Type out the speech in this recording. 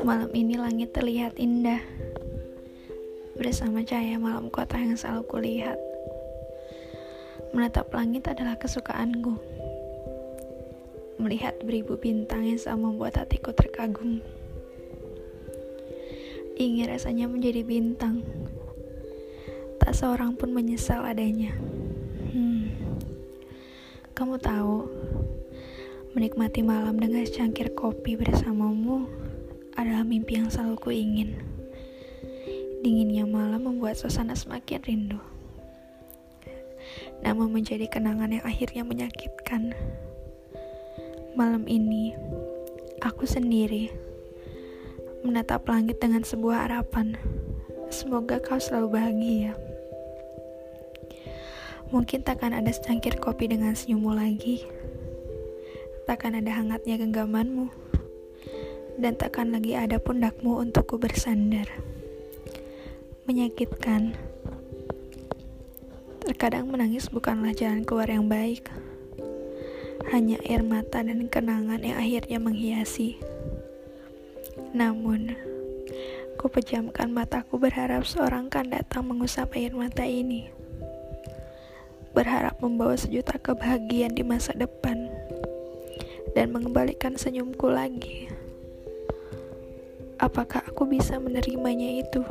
Malam ini langit terlihat indah. Bersama cahaya malam kota yang selalu kulihat. Menatap langit adalah kesukaanku. Melihat beribu bintang yang selalu membuat hatiku terkagum. Ingin rasanya menjadi bintang. Tak seorang pun menyesal adanya. Kamu tahu Menikmati malam dengan secangkir kopi bersamamu adalah mimpi yang selalu kuingin. Dinginnya malam membuat suasana semakin rindu. Namun menjadi kenangan yang akhirnya menyakitkan. Malam ini, aku sendiri menatap langit dengan sebuah harapan. Semoga kau selalu bahagia. Mungkin takkan ada secangkir kopi dengan senyummu lagi. Takkan ada hangatnya genggamanmu dan takkan lagi ada pundakmu untukku bersandar. Menyakitkan. Terkadang menangis bukanlah jalan keluar yang baik. Hanya air mata dan kenangan yang akhirnya menghiasi. Namun, ku pejamkan mataku berharap seorang kan datang mengusap air mata ini. Berharap membawa sejuta kebahagiaan di masa depan dan mengembalikan senyumku lagi apakah aku bisa menerimanya itu?